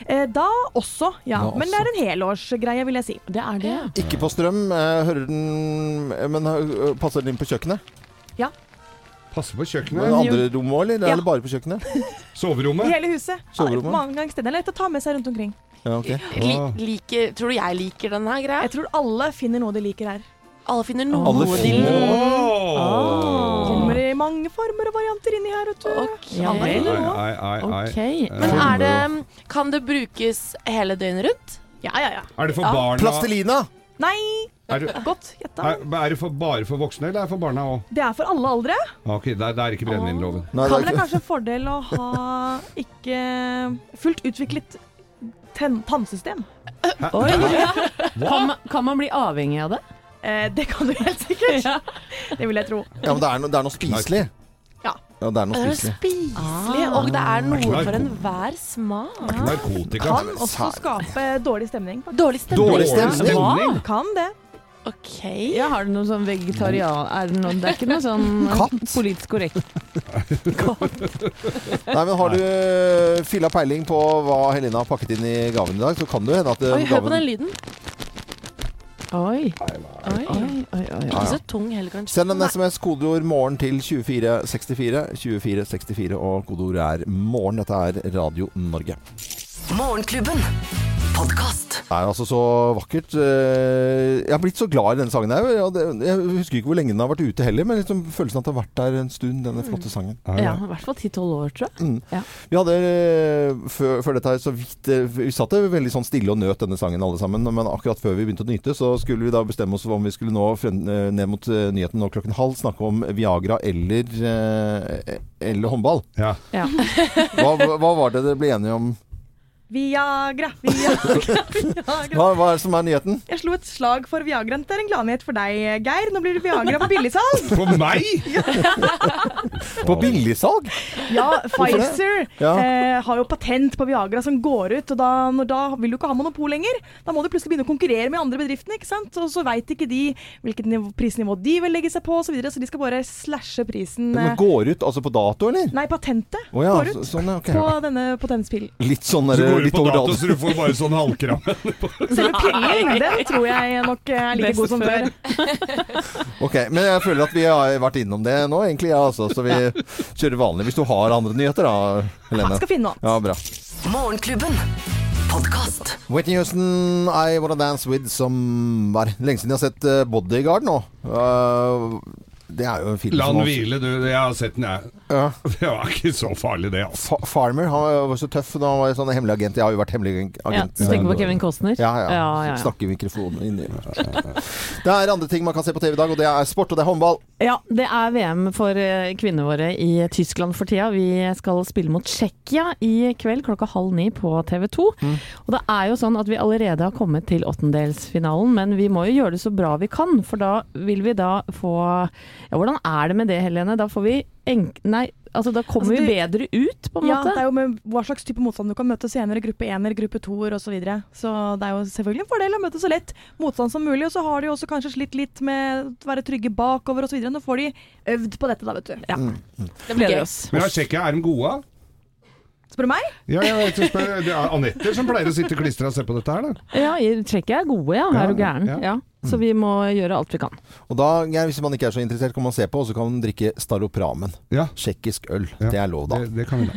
Eh, da også, ja. Da Men det er en helårsgreie, vil jeg si. Det er det. Ikke på strøm. eh, Hører den Men eh, passer den inn på kjøkkenet? Ja. Passe på Men kjøkkenet. andre rom òg, eller? Ja. Eller bare på kjøkkenet? Soverommet. hele huset. Soverommet? Mange ganger steder. Lett å ta med seg rundt omkring. Ja, okay. Li, like, tror du jeg liker den her greia? Jeg tror alle finner noe de liker her. Alle finner noe Alle de liker. Oh. I mange former og varianter inni her, vet du. Ok. Alle vel. finner Ai, ai, ai, ai. Ok. Men er det Kan det brukes hele døgnet rundt? Ja, ja, ja. Er det for Ja. barna Plastelina! Nei, er det, godt gjetta. er, er det for, bare for voksne, eller er det for barna òg? Det er for alle aldre. Ok, det er, det er ikke brennevinloven. Kan det ikke- kanskje en fordel å ha ikke fullt utviklet ten tannsystem. Oi. Kan, kan man bli avhengig av det? Eh, det kan du helt sikkert. Det vil jeg tro. Ja, men det er, no, det er noe spiselig. Ja. Ja, det er noe Det er spiselig. ah. og det er noe for enhver smak. narkotika. Kan også skape dårlig stemning. faktisk. Dårlig stemning. Dårlig stemning? Ja. Kan det. Ok. Ja, har du noe sånn vegetarian... Er det, noe, det er ikke noe sånn Katt? politisk korrekt. Nei, men Har du uh, fylla peiling på hva Helene har pakket inn i gaven i dag, så kan det hende at Oi, gaven hør på den lyden. Oi. Oi. Oi, oi, oi. Ikke Så tung heller, kanskje. Send en SMS, kodeord 'morgen' til 2464. 2464, Og kodeordet er 'morgen'. Dette er Radio Norge. Morgenklubben. Podkast. Det er altså så vakkert. Eh, Jeg har blitt så glad i denne sangen. Ja, Jeg husker ikke hvor lenge den har vært ute heller, men liksom følelsen av at det har vært der en stund, denne flotte sangen. Ja, i hvert fall 10-12 år, tror jeg. Mm. Ja. Vi hadde eh, før, før dette her så vidt eh, Vi satt veldig sånn stille og nøt denne sangen alle sammen, men akkurat før vi begynte å nyte, så skulle vi da bestemme oss for om vi skulle nå frem, ned mot nyheten nå klokken halv snakke om Viagra eller, eller håndball. Ja. Hva hva var det dere ble enige om? Viagra, Viagra, Viagra. Hva, hva er det som er nyheten? Jeg slo et slag for Viagra. Det er en gladnyhet for deg, Geir. Nå blir det Viagra på billigsalg. På meg? På billigsalg? Ja, Pfizer Ja. eh, har jo patent på Viagra som går ut, og da, når, da vil du ikke ha monopol lenger. Da må du plutselig begynne å konkurrere med andre bedriftene, ikke sant? og så veit ikke de hvilket nivå, prisnivå de vil legge seg på, osv., så, videre, så de skal bare slashe prisen. Men eh, går ut altså på dato, eller? Nei, patentet oh, ja, går ut så- sånn, okay. på denne potenspillen. Litt sånn Så du litt på over dato, så du får bare sånn halvkram. Selve pillen, den tror jeg nok er like Best god som før. før. Ok, men jeg føler at vi har vært innom det nå, egentlig. Ja, altså, så vi kjører vanlig. Hvis du har andre nyheter, da, Helene. Han skal finne noe. Ja, bra. Morgenklubben. Podcast. Whitney Houston, I Wanna Dance With som var Lenge siden jeg har sett eh, Bodyguard nå. Eh, det er jo en film La som den hvile, du. Jeg har sett den, jeg. Ja. Det var ikke så farlig, det. altså. Fa Farmer han var så tøff da han var sånn hemmelig agent. Jeg har jo vært hemmelig agent. Ja, så tenker på Kevin Costner? Ja, ja. Ja, ja, ja. Snakker i mikrofonen inni. Det er andre ting man kan se på TV i dag, og det er sport, og det er håndball. Ja, det er VM for eh, kvinnene våre i Tyskland for tida. Vi skal spille mot Tsjekkia i kveld klokka halv ni på TV 2. Og det er jo sånn at vi allerede har kommet til åttendelsfinalen, men vi må jo gjøre det så bra vi kan. For da vil vi da få Ja, hvordan er det med det, Helene? Da får vi enk... Nei, altså da kommer Altså, vi bedre ut, på en Ja, måte. det er jo med hva slags type motstand du kan møte senere, gruppe ener, gruppe toer osv. Så, videre. så det er jo selvfølgelig en fordel å møte så lett motstand som mulig. Og så har de jo også kanskje slitt litt med å være trygge bakover osv. Nå får de øvd på dette, da, vet du. Ja. Det blir gøy. oss. Men jeg sjekker, er de gode? Spør du meg? Ja, jeg vet, jeg spør, det er Anette som pleier å sitte klistra og se på dette her, da. Ja, jeg er gode, ja. Er du Ja, gæren? ja. Ja. Så vi må gjøre alt vi kan. Og da, hvis man ikke er så interessert, kan man se på, og så kan man drikke Staropramen. Tsjekkisk øl. Det er lov, da. Det, det kan vi da.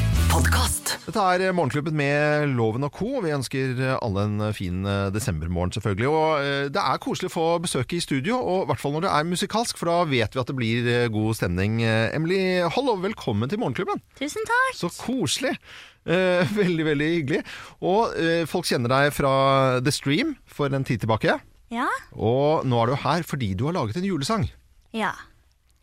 Podkast. Dette er Morgenklubben med Loven og co. Vi ønsker alle en fin eh, desembermorgen, selvfølgelig. Og eh, det er koselig å få besøk i studio, og i hvert fall når det er musikalsk, for da vet vi at det blir eh, god stemning. Emily Hollow, velkommen til Morgenklubben. Tusen takk. Så koselig. Eh, veldig, veldig hyggelig. Og eh, folk kjenner deg fra The Stream for en tid tilbake. Ja. Og nå er du her fordi du har laget en julesang. Ja.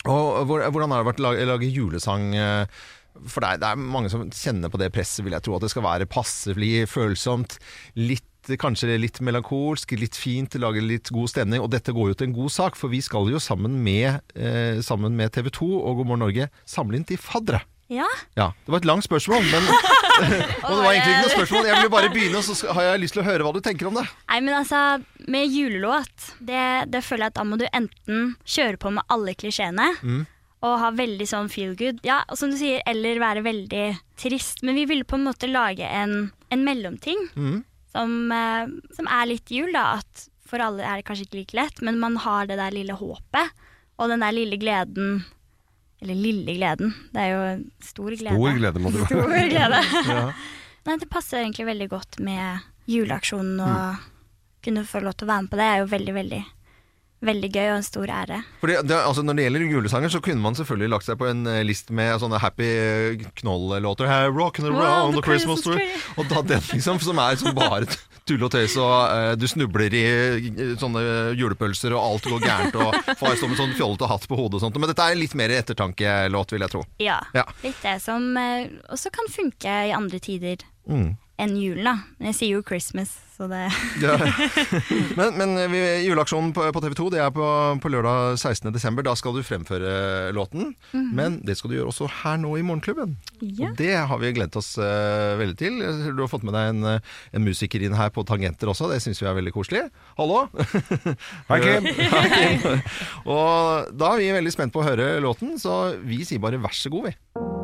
Og Hvordan har det vært å lage, lage julesang eh, for deg? Det er mange som kjenner på det presset, vil jeg tro. At det skal være passelig, følsomt. Litt Kanskje litt melankolsk, litt fint, lage litt god stemning. Og dette går jo til en god sak, for vi skal jo sammen med, eh, sammen med TV 2 og God morgen Norge samle inn til faddere. Ja. Ja, Det var et langt spørsmål, men Og det var egentlig ikke noe spørsmål. Jeg ville bare begynne, og så har jeg lyst til å høre hva du tenker om det. Nei, men altså, med julelåt, det, det føler jeg at da må du enten kjøre på med alle klisjeene Mm. Og ha veldig sånn feel good, ja, og som du sier, eller være veldig trist. Men vi ville på en måte lage en, en mellomting Mm. som, eh, som er litt jul, da. At for alle er det kanskje ikke like lett, men man har det der lille håpet og den der lille gleden. Eller lille gleden, det er jo stor glede. Stor glede må det være. Stor glede. Ja. Nei, det passer egentlig veldig godt med juleaksjonen og kunne få lov til å være med på det er jo veldig, veldig, veldig gøy og en stor ære. Fordi, det, altså, når det gjelder julesanger, så kunne man selvfølgelig lagt seg på en eh, list med eh, sånne happy eh, knoll-låter. Hey, rockin' around wow, the Christmas tree. Og da den, liksom, som er som bare tull og tøys, og uh, du snubler i uh, sånne julepølser, og alt går gærent, og far står med sånn fjollete hatt på hodet og sånt. Men dette er litt mer ettertankelåt, vil jeg tro. Ja. ja. Litt det som uh, også kan funke i andre tider mm. enn julen, da. Men jeg sier jo Christmas, så det ja. Men, men juleaksjonen på, på TV 2 det er på, på lørdag 16.12. Da skal du fremføre låten. Mm -hmm. Men det skal du gjøre også her nå i Morgenklubben. Ja. Og det har vi gledet oss uh, veldig til. Du har fått med deg en, eh, en musiker inn her på tangenter også. Det syns vi er veldig koselig. Hallo! Hei, Kim. Hei, Kim. Og da er vi veldig spent på å høre låten, så vi sier bare vær så god, vi.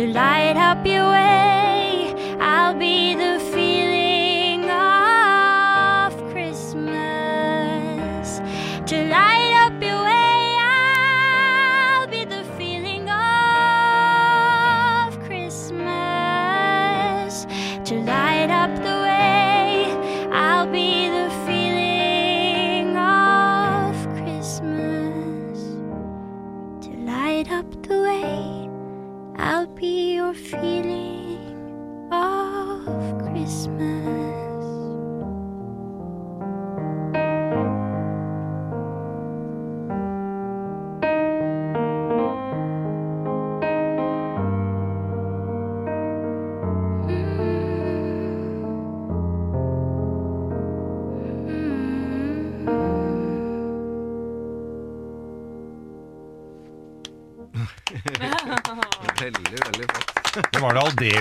your light up you.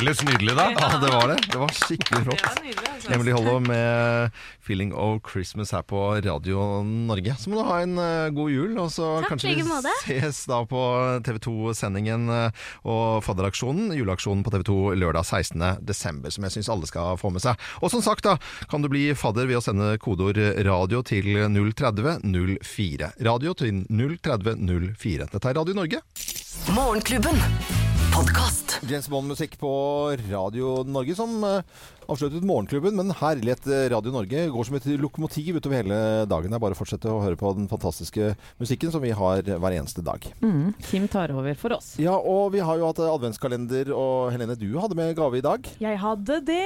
Aldeles nydelig, da. Ja, det var det. Det var skikkelig flott. Var nydelig, altså. Emily Hollow med 'Feeling of Christmas' her på Radio Norge. Så må du ha en eh, god jul, og så Takk, kanskje vi ses da på TV 2-sendingen og fadderaksjonen, juleaksjonen på TV 2 lørdag 16. desember, som jeg syns alle skal få med seg. Og som sagt, da kan du bli fadder ved å sende kodeord radio til 030 04. Radio til 030 04. Dette er Radio Norge. Morgenklubben. James Bond-musikk på Radio Norge som eh, avsluttet Morgenklubben. Men herlighet, eh, Radio Norge går som et lokomotiv utover hele dagen. Det er bare å fortsette å høre på den fantastiske musikken som vi har hver eneste dag. Mm, Kim tar over for oss. Ja, og vi har jo hatt adventskalender, og Helene, du hadde med gave i dag. Jeg hadde det.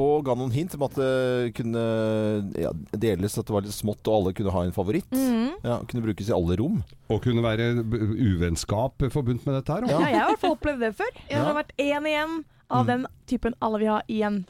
Og ga noen hint om at det kunne ja, deles, at det var litt smått, og alle kunne ha en favoritt. Mm. Ja, kunne brukes i alle rom. Og kunne være uvennskap forbundt med dette her. Ja. da. jeg har i hvert fall opplevd det før. Jeg har vært én igjen av den typen alle vil ha i en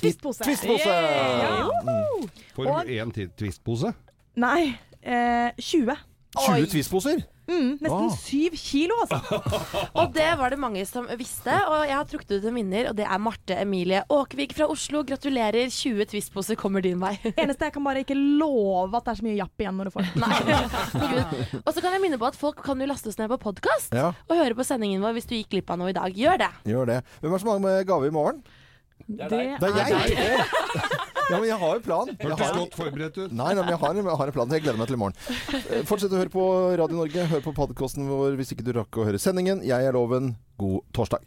twistpose. Twistpose! Yeah. Woohoo! For ti- twistpose. Nei, eh, 20. 20 twistposer? Mm, nesten Ah. syv kilo, altså. Og det var det mange som visste, og jeg har trukket ut en vinner, og det er Marte Emilie Åkevik fra Oslo. Gratulerer, 20 Twist-poser kommer din vei. Eneste jeg kan bare ikke love at det er så mye japp igjen når du får den. Gud. Og så kan jeg minne på at folk kan jo laste oss ned på podkast Ja. og høre på sendingen vår hvis du gikk glipp av noe i dag. Gjør det. Gjør det. Hvem er det som har med gave i morgen? Det Det er jeg! Ja, men jeg har jo plan. Hørtes godt forberedt ut. Nei, nei, men jeg har, en- jeg har en plan. Jeg gleder meg til i morgen. Eh, Fortsett å høre på Radio Norge. Hør på podkasten vår hvis ikke du rakk å høre sendingen. Jeg er Loven. God torsdag.